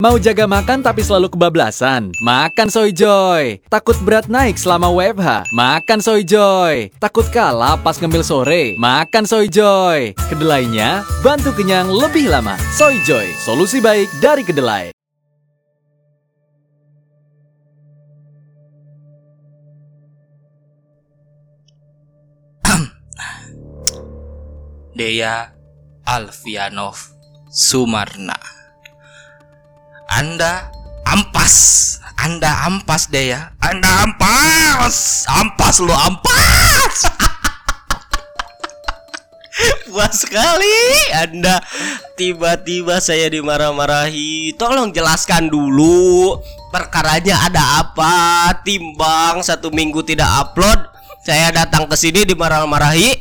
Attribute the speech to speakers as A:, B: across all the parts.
A: Mau jaga makan tapi selalu kebablasan? Makan Soy Joy. Takut berat naik selama WFH? Makan Soy Joy. Takut kalah pas ngemil sore? Makan Soy Joy. Kedelainya bantu kenyang lebih lama. Soy Joy, solusi baik dari kedelai.
B: Dea Alfianov Sumarna. Anda ampas, Anda ampas Dea, Anda ampas, ampas lo ampas.
C: Puas sekali. Anda Tiba-tiba saya dimarah-marahi. Tolong jelaskan dulu Perkaranya ada apa? Timbang satu minggu tidak upload Saya datang ke sini dimarah-marahi.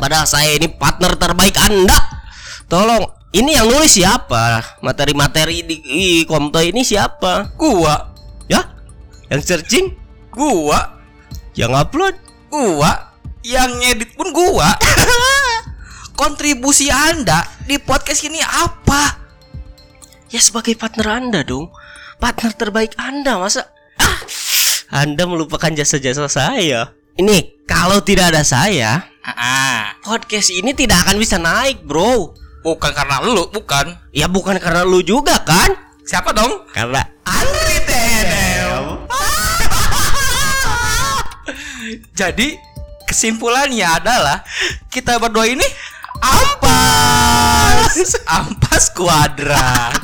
C: Padahal saya ini partner terbaik Anda. Tolong Ini yang nulis siapa? Materi-materi di, di Komto ini siapa?
B: Gua,
C: Ya? Yang searching?
B: Gua,
C: Yang upload?
B: Gua, yang ngedit pun gua. Kontribusi Anda di podcast ini apa?
C: Ya sebagai partner Anda dong. Partner terbaik Anda masa? Ah, Anda melupakan jasa-jasa saya. Ini kalau tidak ada saya
B: Ah,
C: Podcast ini tidak akan bisa naik bro
B: bukan karena lu, bukan.
C: Ya bukan karena lu juga kan
B: Siapa dong?
C: Karena
B: Andri Tedem. Jadi kesimpulannya adalah kita berdua ini ampas, ampas kuadrat.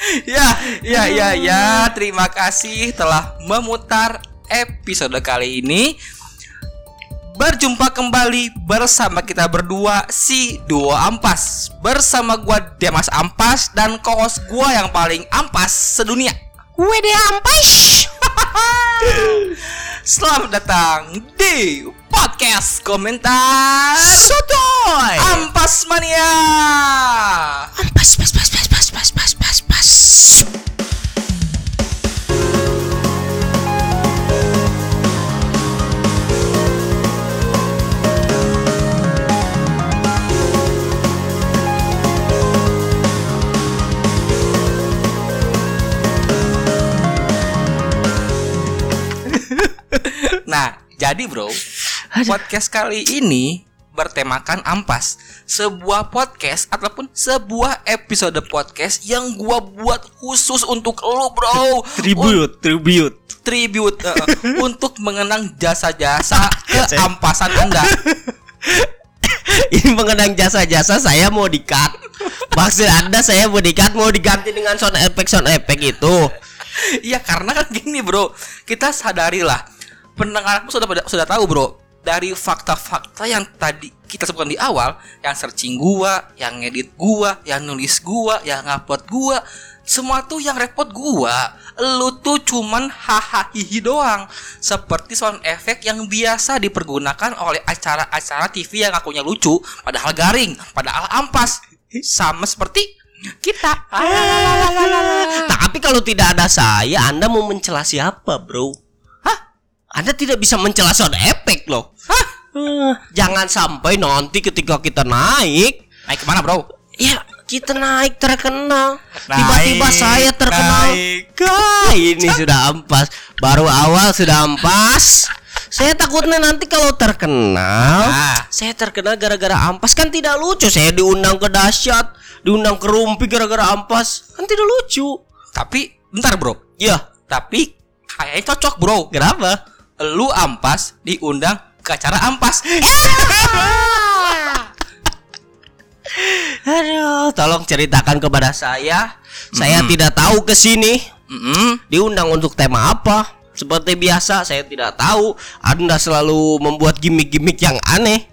B: ya, ya, ya, ya. Terima kasih telah memutar episode kali ini. Berjumpa kembali bersama kita berdua si Duo Ampas. Bersama gua Demas Ampas dan co-host gua yang paling ampas sedunia. Wede Ampas. Selamat datang di podcast komentar Sotoy. Ampas Mania.
C: Pas pas pas pas pas pas pas pas pas
B: jadi bro, podcast kali ini bertemakan ampas. Sebuah podcast ataupun sebuah episode podcast yang gua buat khusus untuk lo, bro.
C: Tribute tribute
B: Un- tribute eh, eh, untuk mengenang jasa-jasa keampasan Anda.
C: Ini mengenang jasa-jasa saya mau di-cut Maksud anda saya mau di-cut Mau diganti dengan sound effect sound effect itu
B: Iya, karena kan gini, bro. Kita sadarilah pendengarku sudah sudah tahu, bro. Dari fakta-fakta yang tadi kita sebutkan di awal, yang searching gua, yang ngedit gua, yang nulis gua, yang ngupload gua, semua tuh yang repot gua. Lu tuh cuman hahaha hihi doang. Seperti sound effect yang biasa dipergunakan oleh acara-acara TV yang akunya lucu, padahal garing, padahal ampas. Sama seperti kita.
C: Tapi kalau tidak ada saya Anda mau mencela siapa bro? Anda tidak bisa mencela sound effect loh.
B: Hah?
C: Eh, Jangan sampai nanti ketika kita naik.
B: Naik ke mana, bro?
C: Ya kita naik terkenal. Tiba-tiba saya terkenal.
B: naik.
C: Kah, Ini sudah ampas. Baru awal sudah ampas. Saya takutnya nanti kalau terkenal
B: Ah.
C: Saya terkenal gara-gara ampas. Kan tidak lucu Saya diundang ke dahsyat Diundang ke rumpi gara-gara ampas. Kan tidak lucu.
B: Tapi bentar bro.
C: Ya.
B: Tapi kayaknya cocok bro.
C: Kenapa?
B: Lu ampas diundang ke acara ampas
C: Aduh, tolong ceritakan kepada saya. Saya tidak tahu ke sini
B: Mm-mm.
C: diundang untuk tema apa. Seperti biasa, saya tidak tahu. Anda selalu membuat gimmick-gimmick yang aneh.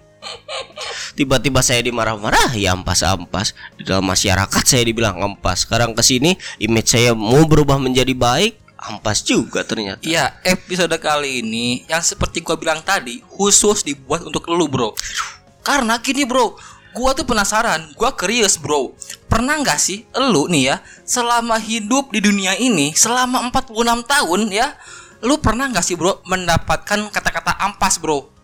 C: Tiba-tiba saya dimarah-marah, ya ampas-ampas. Di dalam masyarakat saya dibilang ampas. Sekarang ke sini, image saya mau berubah menjadi baik, ampas juga ternyata.
B: Iya episode kali ini Yang seperti gua bilang tadi Khusus dibuat untuk lu bro Karena gini bro Gua tuh penasaran Gua curious bro Pernah nggak sih Lu nih ya Selama hidup di dunia ini Selama 46 tahun ya Lu pernah nggak sih bro Mendapatkan kata-kata ampas bro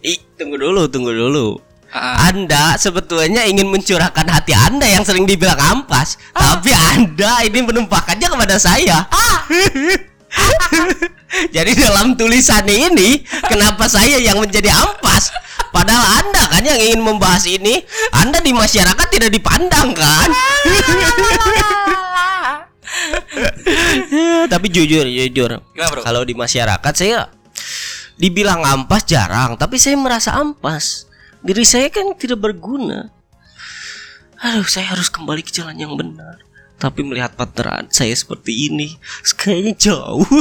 C: Ih, tunggu dulu, tunggu dulu.
B: Ah.
C: Anda sebetulnya ingin mencurahkan hati Anda yang sering dibilang ampas,
B: Ah.
C: tapi Anda ini menumpahkannya kepada saya. Jadi dalam tulisan ini, kenapa saya yang menjadi ampas? Padahal Anda kan yang ingin membahas ini, Anda di masyarakat tidak dipandang kan? tapi jujur, jujur. Kalau di masyarakat saya dibilang ampas jarang, tapi saya merasa ampas. Diri saya kan tidak berguna. Aduh, saya harus kembali ke jalan yang benar. Tapi melihat pateran saya seperti ini, kayaknya jauh.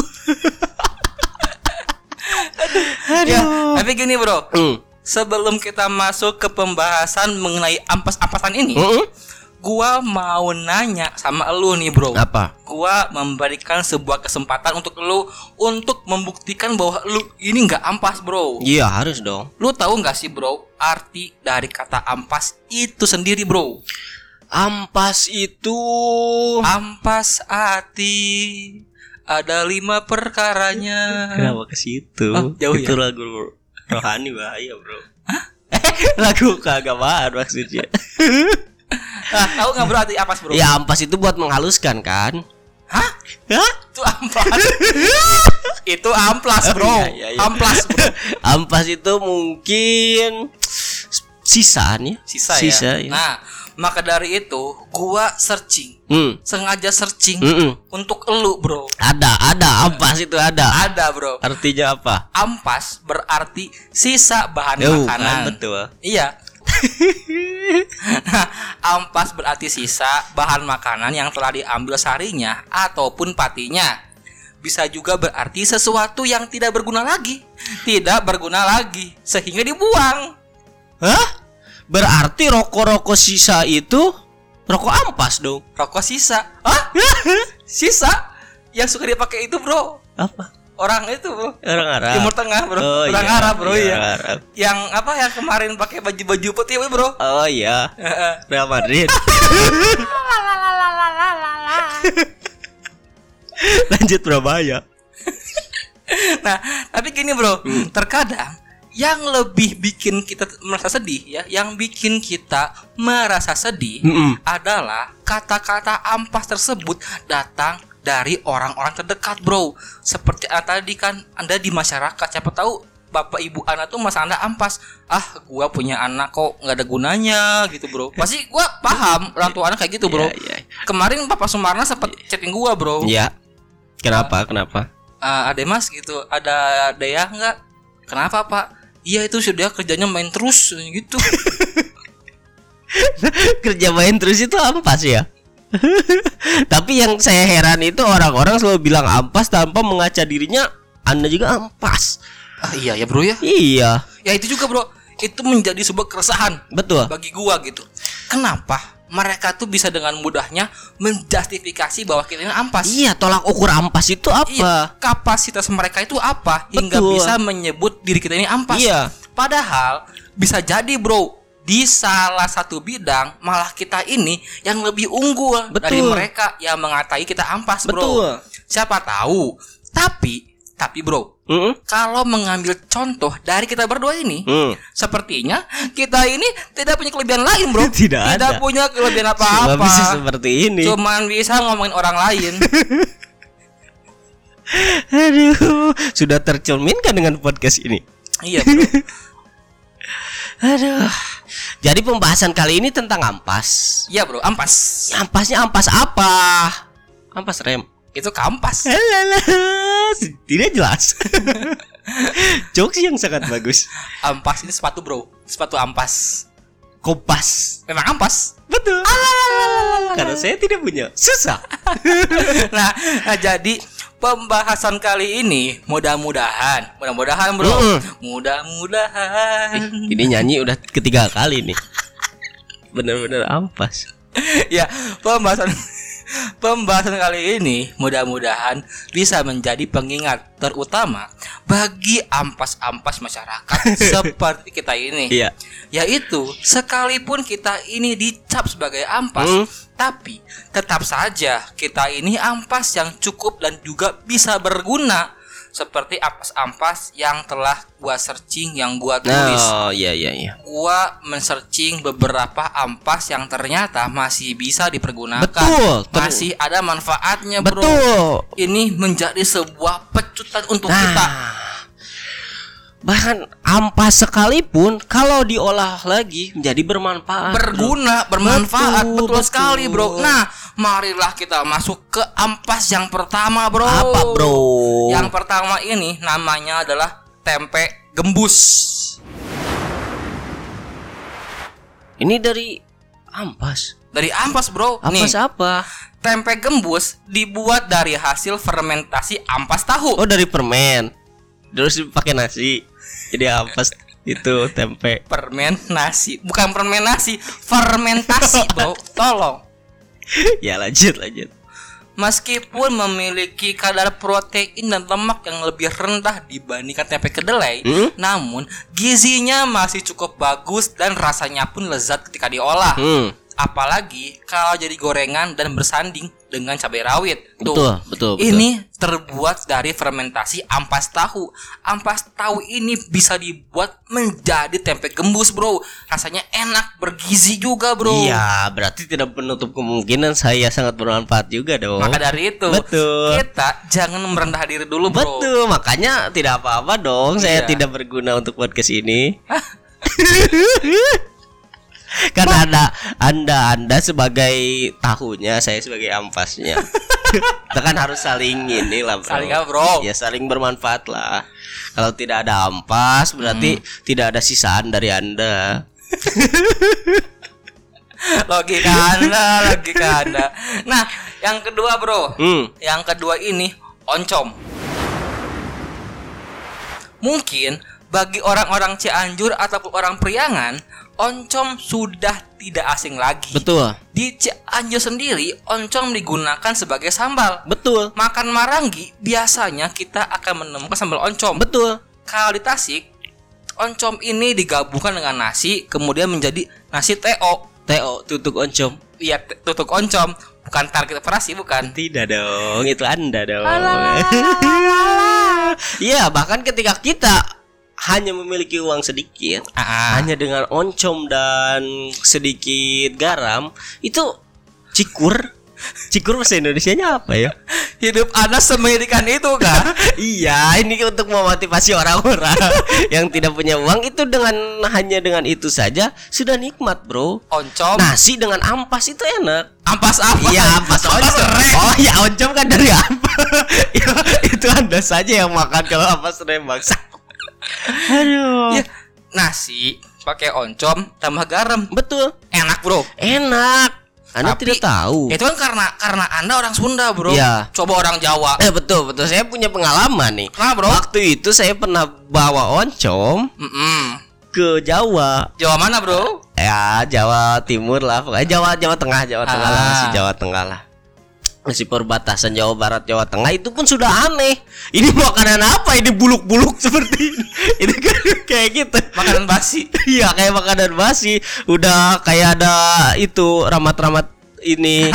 B: Ya, tapi gini bro,
C: Hmm.
B: sebelum kita masuk ke pembahasan mengenai ampas-ampasan ini,
C: Mm-mm.
B: Gua mau nanya sama lu nih bro.
C: Apa?
B: Gua memberikan sebuah kesempatan untuk lu untuk membuktikan bahwa lu ini nggak ampas bro.
C: Iya harus dong.
B: Lu tahu nggak sih bro arti dari kata ampas itu sendiri bro?
C: Ampas itu
B: Ampas hati ada lima perkaranya.
C: kenapa ke situ?
B: Oh, jauh
C: itu
B: ya?
C: lagu rohani bahaya bro. lagu keagamaan maksudnya.
B: Tahu nggak bro arti ampas bro?
C: ya ampas itu buat menghaluskan kan?
B: Hah?
C: Hah?
B: Itu ampas. itu amplas bro.
C: Oh, iya, iya, iya.
B: Amplas bro.
C: Ampas itu mungkin sisaan ya.
B: Sisa,
C: Sisa
B: ya.
C: ya.
B: Nah, maka dari itu gua searching,
C: Hmm.
B: sengaja searching
C: Mm-mm.
B: untuk elu bro.
C: Ada, ada ampas itu ada.
B: Ada bro.
C: Artinya apa?
B: Ampas berarti sisa bahan
C: Yo,
B: makanan.
C: kan, betul.
B: Iya. Nah, ampas berarti sisa bahan makanan yang telah diambil sarinya ataupun patinya. Bisa juga berarti sesuatu yang tidak berguna lagi, tidak berguna lagi sehingga dibuang.
C: Hah? Berarti rokok-rokok sisa itu rokok ampas dong.
B: Rokok sisa. Hah? sisa yang suka dipakai itu, Bro.
C: Apa?
B: Orang itu, Bro.
C: Orang Arab.
B: Timur Tengah, Bro.
C: Oh,
B: Orang
C: iya,
B: Arab, Bro,
C: iya,
B: iya.
C: Arab.
B: Yang apa yang kemarin pakai baju-baju putih, Bro.
C: Oh iya. Real Madrid. Lanjut Surabaya.
B: Nah, tapi gini bro, terkadang yang lebih bikin kita merasa sedih ya, yang bikin kita merasa sedih
C: Mm-mm.
B: adalah kata-kata ampas tersebut datang dari orang-orang terdekat bro. Seperti ah, tadi kan anda di masyarakat, siapa tahu bapak ibu anak tuh masa anda ampas, ah gua punya anak kok nggak ada gunanya gitu bro. Pasti gua paham orang tua anak kayak gitu bro.
C: Iya, iya.
B: Kemarin Bapak Sumarna sempat chatting gua bro.
C: Iya. Kenapa? Kenapa?
B: "Ah, ade mas gitu ada daya nggak kenapa pak iya itu sudah kerjanya main terus gitu
C: Kerja main terus itu ampas ya. Tapi yang saya heran itu orang-orang selalu bilang ampas tanpa mengaca dirinya Anda juga ampas.
B: ah, iya ya bro ya
C: Iya,
B: ya itu juga bro itu menjadi sebuah keresahan
C: betul.
B: bagi gua gitu kenapa mereka tuh bisa dengan mudahnya menjustifikasi bahwa kita ini ampas
C: Iya, tolak ukur ampas itu apa?
B: Iya, kapasitas mereka itu apa hingga
C: Betul.
B: bisa menyebut diri kita ini ampas?
C: Iya.
B: Padahal bisa jadi, Bro, di salah satu bidang malah kita ini yang lebih unggul
C: Betul.
B: dari mereka yang mengatai kita ampas, Bro.
C: Betul.
B: Siapa tahu. Tapi, tapi Bro,
C: Mm-mm.
B: kalau mengambil contoh dari kita berdua ini,
C: Hmm.
B: sepertinya kita ini tidak punya kelebihan lain, Bro.
C: Tidak ada.
B: punya kelebihan
C: Cuma
B: apa-apa.
C: bisa seperti ini.
B: Cuman bisa ngomongin orang lain.
C: Aduh, sudah tercerminkan dengan podcast ini.
B: iya, Bro.
C: Aduh. Jadi pembahasan kali ini tentang ampas.
B: Iya, Bro, ampas.
C: Ampasnya ampas apa? Ampas rem.
B: Itu kampas.
C: Alah, tidak jelas. Jokes yang sangat bagus.
B: Ampas ini sepatu, Bro. Sepatu ampas.
C: Kompas.
B: Memang ampas.
C: Betul. Karena saya tidak punya. Susah.
B: nah, nah, jadi pembahasan kali ini mudah-mudahan, mudah-mudahan, Bro.
C: Mm-mm.
B: Mudah-mudahan.
C: Ini nyanyi udah ketiga kali nih. Bener-bener ampas.
B: ya, pembahasan pembahasan kali ini mudah-mudahan bisa menjadi pengingat terutama bagi ampas-ampas masyarakat seperti kita ini.
C: Iya.
B: Yaitu sekalipun kita ini dicap sebagai ampas,
C: Hmm.
B: tapi tetap saja kita ini ampas yang cukup dan juga bisa berguna seperti ampas-ampas yang telah gua searching yang gua tulis.
C: Oh iya iya iya.
B: Gua men-searching beberapa ampas yang ternyata masih bisa dipergunakan.
C: Betul, ter-
B: Masih ada manfaatnya, Bro.
C: Betul.
B: Ini menjadi sebuah pecutan untuk
C: Nah,
B: kita.
C: Bahkan ampas sekalipun kalau diolah lagi menjadi bermanfaat. bro.
B: berguna, bermanfaat,
C: Betul,
B: betul,
C: betul.
B: sekali, Bro. Nah, marilah kita masuk ke ampas yang pertama, Bro.
C: Apa, bro?
B: Yang pertama ini namanya adalah tempe gembus.
C: Ini dari ampas.
B: Dari ampas, Bro.
C: Ampas
B: Nih,
C: apa?
B: tempe gembus dibuat dari hasil fermentasi ampas tahu.
C: Oh dari permen. Terus dipakai nasi. Jadi ampas itu tempe.
B: Permen nasi, bukan permen nasi, fermentasi, Bro. Tolong.
C: ya lanjut lanjut.
B: Meskipun memiliki kadar protein dan lemak yang lebih rendah dibandingkan tempe kedelai,
C: Hmm?
B: namun gizinya masih cukup bagus dan rasanya pun lezat ketika diolah.
C: Hmm.
B: Apalagi kalau jadi gorengan dan bersanding dengan cabai rawit. Tuh,
C: Betul, betul, betul.
B: Ini terbuat dari fermentasi ampas tahu. Ampas tahu ini bisa dibuat menjadi tempe gembus, Bro. Rasanya enak, bergizi juga, Bro.
C: Iya, berarti tidak menutup kemungkinan saya sangat bermanfaat juga dong.
B: Maka dari itu,
C: Betul.
B: kita jangan merendah diri dulu, Bro.
C: Betul, makanya tidak apa-apa dong. Saya
B: Iya.
C: tidak berguna untuk podcast ini. Karena ada anda anda sebagai tahunya, saya sebagai ampasnya. Kita kan harus saling ini lah, bro.
B: Saling apa, bro?
C: Ya saling bermanfaat lah. Kalau tidak ada ampas, berarti
B: Hmm.
C: tidak ada sisaan dari anda.
B: logika anda logika anda nah yang kedua bro
C: Hmm.
B: yang kedua ini oncom mungkin bagi orang-orang Cianjur ataupun orang Priangan oncom sudah tidak asing lagi
C: Betul,
B: di Cianjur sendiri oncom digunakan sebagai sambal
C: betul,
B: makan marangi biasanya kita akan menemukan sambal oncom
C: betul.
B: kalau di Tasik oncom ini digabungkan dengan nasi kemudian menjadi nasi teo
C: Teo tutuk oncom.
B: Iya, tutuk oncom, bukan target operasi, bukan.
C: Tidak dong, itu Anda dong. Iya, bahkan ketika kita hanya memiliki uang sedikit,
B: Ah,
C: hanya dengan oncom dan sedikit garam, itu cikur. Cikur bahasa Indonesianya apa ya?
B: hidup Anda semengerikan itu kan?
C: iya, ini untuk memotivasi orang-orang yang tidak punya uang itu dengan hanya dengan itu saja sudah nikmat, Bro.
B: Oncom,
C: Nasi dengan ampas itu enak.
B: ampas apa?
C: Iya, ampas oncom.
B: rem.
C: Oh, ya oncom kan dari apa? Ya, itu Anda saja yang makan kalau ampas rem bangsa. Aduh.
B: Ya, nasi pakai oncom tambah garam.
C: Betul.
B: Enak, Bro.
C: Enak. Anda
B: Tapi-
C: tidak tahu.
B: Itu kan karena karena Anda orang Sunda, Bro.
C: Iya.
B: Coba orang Jawa.
C: Eh betul betul saya punya pengalaman nih.
B: Kenapa, Bro?
C: Waktu itu saya pernah bawa oncom
B: Mm-mm.
C: ke Jawa.
B: Jawa mana, Bro?
C: Ya Jawa Timur lah, pokoknya Jawa Jawa Tengah Jawa Tengah lah
B: Ah.
C: masih Jawa Tengah lah. Masih perbatasan Jawa Barat Jawa Tengah itu pun sudah aneh. Ini makanan apa? Ini buluk-buluk seperti ini. ini kan kayak gitu.
B: Makanan basi.
C: Iya kayak makanan basi. Udah kayak ada itu ramat-ramat ini.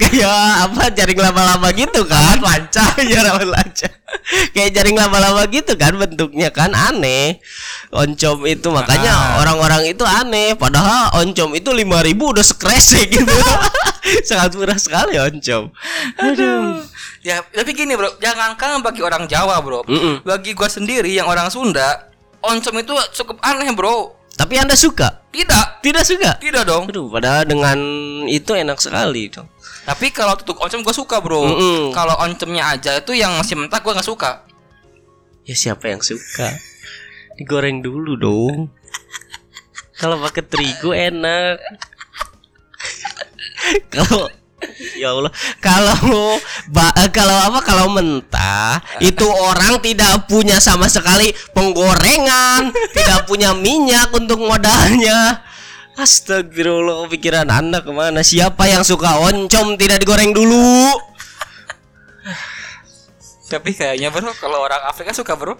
C: Kayak apa jaring laba-laba gitu kan lanca ya ramat lanca kayak jaring laba-laba gitu kan bentuknya kan aneh oncom itu makanya
B: Ah.
C: orang-orang itu aneh padahal oncom itu 5000 udah sekresek gitu sangat murah sekali oncom
B: Aduh. Ya, tapi gini, Bro. Jangankan bagi orang Jawa, Bro.
C: Mm-mm.
B: Bagi gua sendiri yang orang Sunda, oncom itu cukup aneh, Bro.
C: Tapi anda suka
B: Tidak.
C: tidak suka
B: Tidak dong.
C: Aduh, padahal dengan itu enak sekali dong.
B: Tapi kalau tutuk oncom gue suka bro.
C: Mm-mm.
B: Kalau oncomnya aja itu yang masih mentah gue nggak suka.
C: Ya siapa yang suka? Digoreng dulu dong. Kalau pakai terigu enak. Kalau ya Allah, kalau ba- eh, kalau apa kalau mentah itu orang tidak punya sama sekali penggorengan, tidak punya minyak untuk modalnya. Astagfirullah, pikiran Anda ke mana? Siapa yang suka oncom tidak digoreng dulu?
B: Tapi kayaknya bro kalau orang Afrika suka bro.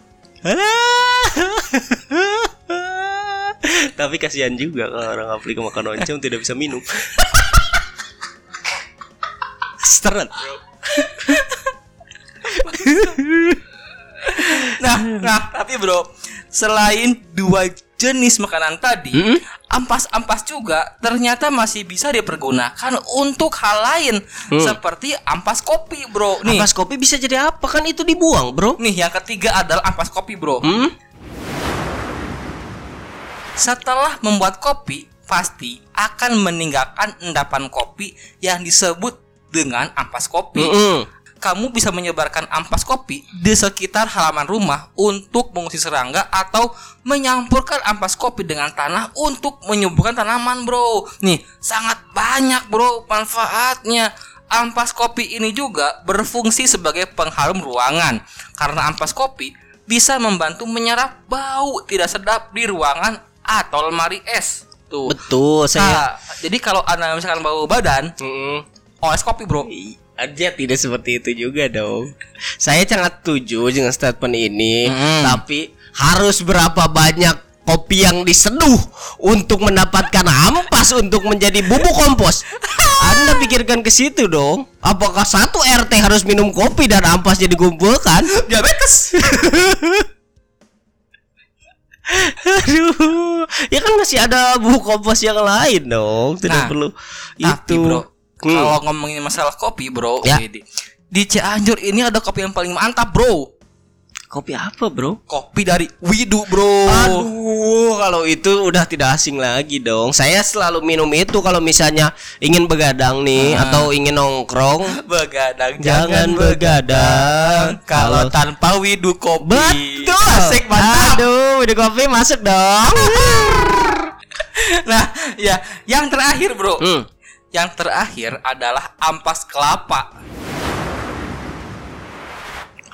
C: Tapi kasihan juga kalau orang Afrika makan oncom tidak bisa minum. Bro.
B: nah, nah, tapi bro, selain dua jenis makanan tadi,
C: Mm-mm.
B: ampas-ampas juga ternyata masih bisa dipergunakan untuk hal lain seperti ampas kopi, bro. Nih,
C: Ampas kopi bisa jadi apa kan itu dibuang, Bro?
B: nih yang ketiga adalah ampas kopi, bro.
C: Hmm?
B: Setelah membuat kopi, pasti akan meninggalkan endapan kopi yang disebut dengan ampas kopi.
C: Mm-mm.
B: Kamu bisa menyebarkan ampas kopi di sekitar halaman rumah untuk mengusir serangga atau menyampurkan ampas kopi dengan tanah untuk menyuburkan tanaman, bro. Nih, sangat banyak, bro, manfaatnya. Ampas kopi ini juga berfungsi sebagai pengharum ruangan karena ampas kopi bisa membantu menyerap bau tidak sedap di ruangan atau lemari es. Tuh.
C: Betul, saya
B: Nah, jadi kalau anda misalkan bau badan,
C: Mm-mm.
B: oles kopi, bro.
C: Dia tidak seperti itu juga dong. Saya sangat setuju dengan statement ini,
B: Mm.
C: tapi harus berapa banyak kopi yang diseduh untuk mendapatkan ampas untuk menjadi bubuk kompos? Anda pikirkan ke situ dong. Apakah satu RT harus minum kopi dan ampasnya dikumpulkan?
B: Diabetes.
C: Aduh, ya kan masih ada bubuk kompos yang lain dong. Tidak
B: Nah,
C: perlu
B: Tapi
C: itu.
B: bro,
C: Hmm.
B: kalau ngomongin masalah kopi bro,
C: Ya.
B: di, di Cianjur ini ada kopi yang paling mantap bro.
C: Kopi apa, Bro?
B: Kopi dari Widu bro.
C: Aduh, kalau itu udah tidak asing lagi dong. Saya selalu minum itu kalau misalnya ingin begadang nih
B: Ah.
C: atau ingin nongkrong.
B: Begadang
C: Jangan begadang
B: kalau
C: kalau-
B: tanpa Widu kopi.
C: Betul.
B: Asik mantap.
C: Aduh, udah kopi masuk dong.
B: Nah, ya, yang terakhir bro.
C: Hmm.
B: Yang terakhir adalah ampas kelapa.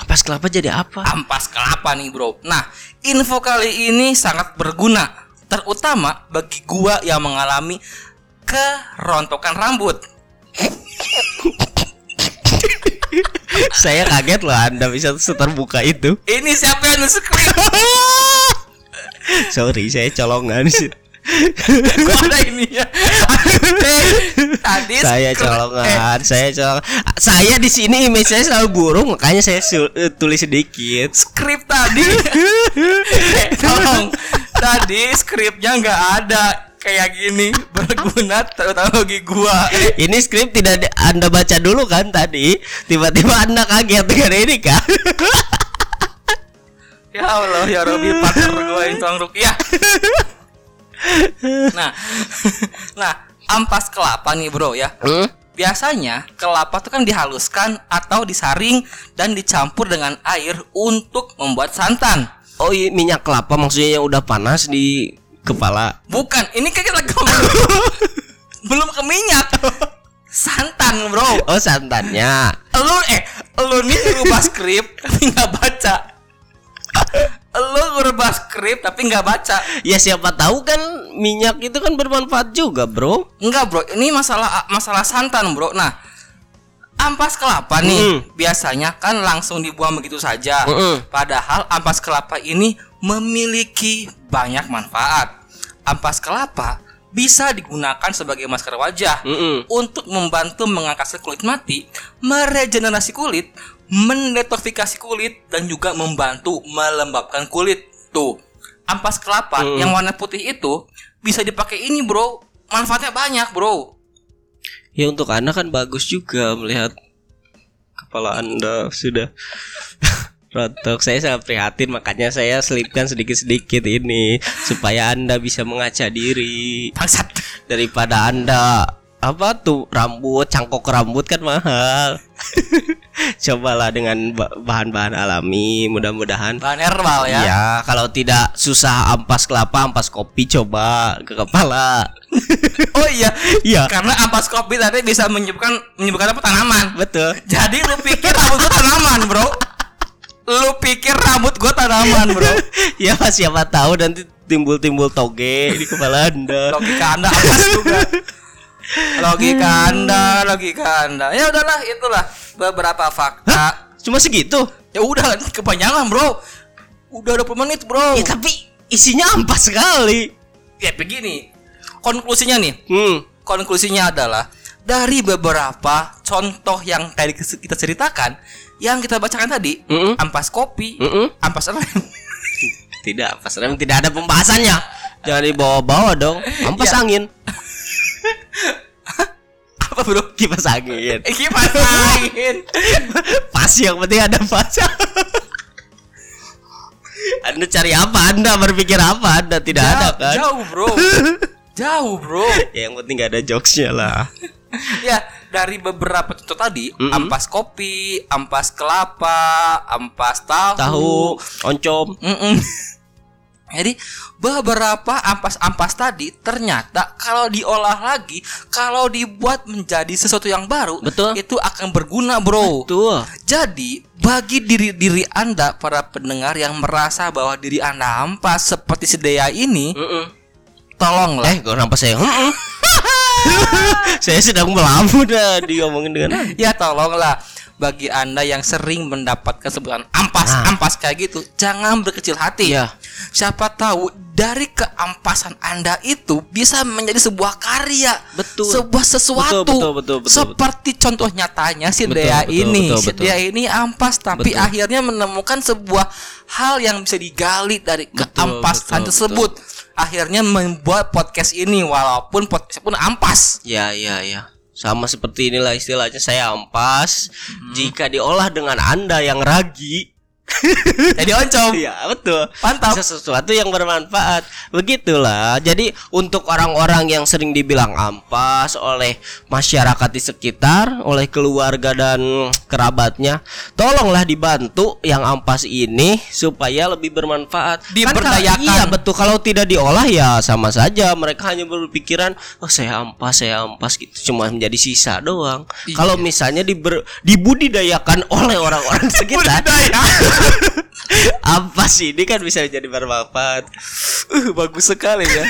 C: Ampas kelapa jadi apa?
B: ampas kelapa nih bro. Nah, info kali ini sangat berguna, terutama bagi gua yang mengalami kerontokan rambut.
C: Saya kaget loh Anda bisa seterbuka itu.
B: Ini siapa yang nge-script?
C: Sorry, saya colongan sih.
B: gua ada ini ya. Tadi
C: saya colongan, saya colongan. Saya di sini image saya selalu burung, makanya saya eh, tulis sedikit.
B: skrip tadi. Eh, tolong. Tadi skripnya nggak ada kayak gini berguna terutama bagi gua.
C: Ini skrip tidak Anda baca dulu kan tadi? Tiba-tiba Anda kaget dengan ini kan?
B: Ya Allah ya Robi partner gue yang rupiah. nah, nah ampas kelapa nih bro ya.
C: Hmm?
B: Biasanya kelapa tuh kan dihaluskan atau disaring dan dicampur dengan air untuk membuat santan.
C: Oh iya minyak kelapa maksudnya yang udah panas di kepala.
B: Bukan, ini kita lagi belum ke minyak. Santan bro.
C: Oh santannya.
B: Lu eh, lu nih ngerubah skrip tapi nggak baca. Lu ngerubah skrip tapi nggak baca.
C: Ya siapa tahu kan minyak itu kan bermanfaat juga bro.
B: Enggak bro, ini masalah masalah santan bro. Nah, ampas kelapa nih
C: Mm.
B: biasanya kan langsung dibuang begitu saja.
C: Mm-mm.
B: Padahal ampas kelapa ini memiliki banyak manfaat. Ampas kelapa bisa digunakan sebagai masker wajah
C: Mm-mm.
B: untuk membantu mengangkat sel kulit mati, meregenerasi kulit, mendetoksifikasi kulit dan juga membantu melembabkan kulit. Tuh, ampas kelapa
C: Mm.
B: yang warna putih itu bisa dipakai ini, Bro. Manfaatnya banyak, Bro.
C: Ya untuk Anda kan bagus juga melihat kepala Anda sudah rontok. Saya sangat prihatin makanya saya selipkan sedikit-sedikit ini supaya Anda bisa mengaca diri
B: Bangsat.
C: daripada Anda apa tuh rambut cangkok rambut kan mahal. Cobalah dengan ba- bahan-bahan alami, mudah-mudahan
B: Bahan herbal ya.
C: Ya, kalau tidak susah ampas kelapa, ampas kopi coba ke kepala.
B: Oh iya.
C: Iya.
B: Karena ampas kopi tadi bisa menyebabkan menyebabkan apa tanaman.
C: Betul.
B: Jadi lu pikir rambut gua tanaman, Bro? Lu pikir rambut gua tanaman, Bro?
C: ya siapa tahu nanti timbul-timbul toge di kepala Anda.
B: logika anda apa juga logika anda logika anda ya udahlah itulah beberapa fakta
C: Cuma segitu.
B: ya udah kepanjangan bro udah 20 menit bro
C: Ya tapi isinya ampas sekali.
B: ya begini konklusinya nih
C: Hmm.
B: konklusinya adalah dari beberapa contoh yang tadi kita ceritakan, yang kita bacakan tadi,
C: Mm-mm.
B: ampas kopi,
C: Mm-mm.
B: ampas rem.
C: Tidak, pas rem tidak ada pembahasannya. Jangan dibawa-bawa dong. Ampas
B: Ya.
C: angin.
B: Apa bro?
C: Kipas angin.
B: Eh, Kipas angin.
C: Pas yang penting ada pas. anda cari apa? Anda berpikir apa? Anda tidak ada
B: Jauh-
C: kan?
B: Jauh bro. Jauh bro.
C: Ya, yang penting gak ada jokesnya lah.
B: Ya dari beberapa contoh tadi,
C: Mm-mm.
B: ampas kopi, ampas kelapa, ampas tahu,
C: Tahu, oncom.
B: Mm-mm. Jadi beberapa ampas-ampas tadi ternyata kalau diolah lagi, kalau dibuat menjadi sesuatu yang baru,
C: Betul.
B: itu akan berguna, bro.
C: Tuh.
B: Jadi bagi diri diri anda para pendengar yang merasa bahwa diri anda ampas seperti sedaya ini, tolonglah
C: Eh, kenapa saya? Mm-mm. saya sedang melamun dah diomongin dengan
B: ya tolonglah bagi anda yang sering mendapatkan sebutan ampas
C: Nah.
B: ampas kayak gitu jangan berkecil hati
C: Iya.
B: siapa tahu dari keampasan anda itu bisa menjadi sebuah karya
C: Betul.
B: sebuah sesuatu
C: Betul, betul, betul, betul,
B: seperti contoh nyatanya si
C: Betul,
B: Dea
C: betul,
B: ini
C: betul,
B: si
C: betul.
B: Dea ini ampas tapi
C: Betul.
B: akhirnya menemukan sebuah hal yang bisa digali dari
C: Betul,
B: keampasan
C: betul,
B: tersebut akhirnya membuat podcast ini walaupun podcast pun ampas
C: Ya, ya, ya. Sama seperti inilah istilahnya saya ampas jika diolah dengan Anda yang ragi.
B: jadi oncom
C: Iya, betul.
B: Mantap.
C: Bisa sesuatu yang bermanfaat. Begitulah. Jadi untuk orang-orang yang sering dibilang ampas oleh masyarakat di sekitar, oleh keluarga dan kerabatnya, tolonglah dibantu yang ampas ini supaya lebih bermanfaat. Kan
B: Diberdayakan.
C: kalau- iya, betul. Kalau tidak diolah ya sama saja. Mereka hanya berpikiran, "Oh, saya ampas, saya ampas." gitu. Cuma menjadi sisa doang.
B: Iya.
C: Kalau misalnya diber, dibudidayakan oleh orang-orang sekitar, ampas ini kan bisa jadi bermanfaat.
B: Uh, bagus sekali ya.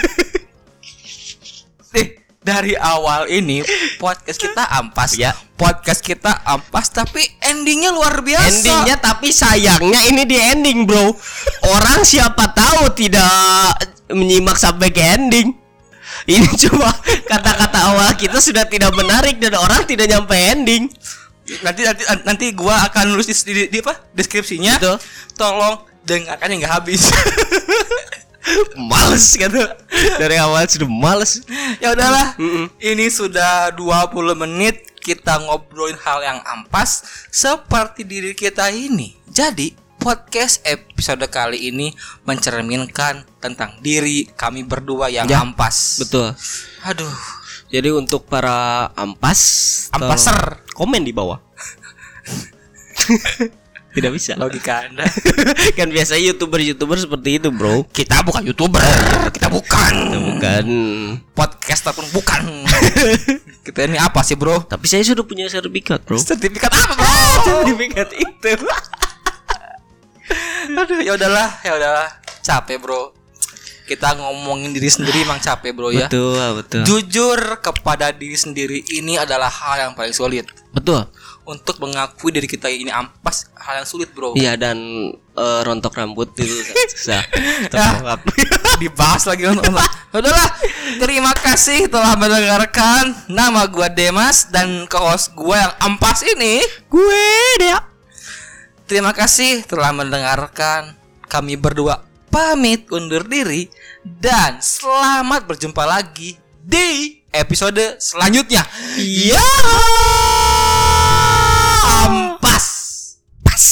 B: Nih, dari awal ini podcast kita ampas
C: Ya.
B: Podcast kita ampas tapi endingnya luar biasa.
C: Endingnya tapi sayangnya ini di ending, Bro. Orang siapa tahu tidak menyimak sampai ke ending. Ini cuma kata-kata awal kita sudah tidak menarik dan orang tidak nyampe ending.
B: Nanti nanti nanti gua akan nulis di, di, di apa? deskripsinya.
C: Betul.
B: Tolong dengarkan yang nggak habis.
C: Males gitu. Dari awal sudah males.
B: ya udahlah.
C: Mm-mm.
B: Ini sudah 20 menit kita ngobrolin hal yang ampas seperti diri kita ini. Jadi, podcast episode kali ini mencerminkan tentang diri kami berdua yang
C: Ya,
B: ampas.
C: Betul.
B: Aduh,
C: Jadi untuk para ampas,
B: Ampaser.
C: komen di bawah. Tidak bisa.
B: logika Anda.
C: kan biasanya youtuber-youtuber seperti itu, bro.
B: kita bukan YouTuber, kita bukan.
C: Bukan.
B: Podcaster pun bukan. kita ini apa sih, Bro?
C: Tapi saya sudah punya sertifikat, bro.
B: Sertifikat apa, Bro?
C: sertifikat itu.
B: Aduh, ya udahlah, ya udahlah. Capek, Bro. Kita ngomongin diri sendiri emang capek, Bro ya.
C: betul, betul.
B: Jujur kepada diri sendiri ini adalah hal yang paling sulit.
C: betul.
B: Untuk mengakui diri kita ini ampas hal yang sulit, Bro.
C: Iya dan eh, rontok rambut itu susah.
B: Ya. Dibahas lagi untuk Udahlah, terima kasih telah mendengarkan. Nama gua Demas dan co-host gua yang ampas ini
C: Gue deh.
B: Terima kasih telah mendengarkan. Kami berdua pamit undur diri dan selamat berjumpa lagi di episode selanjutnya.
C: Ya, ampas, pas.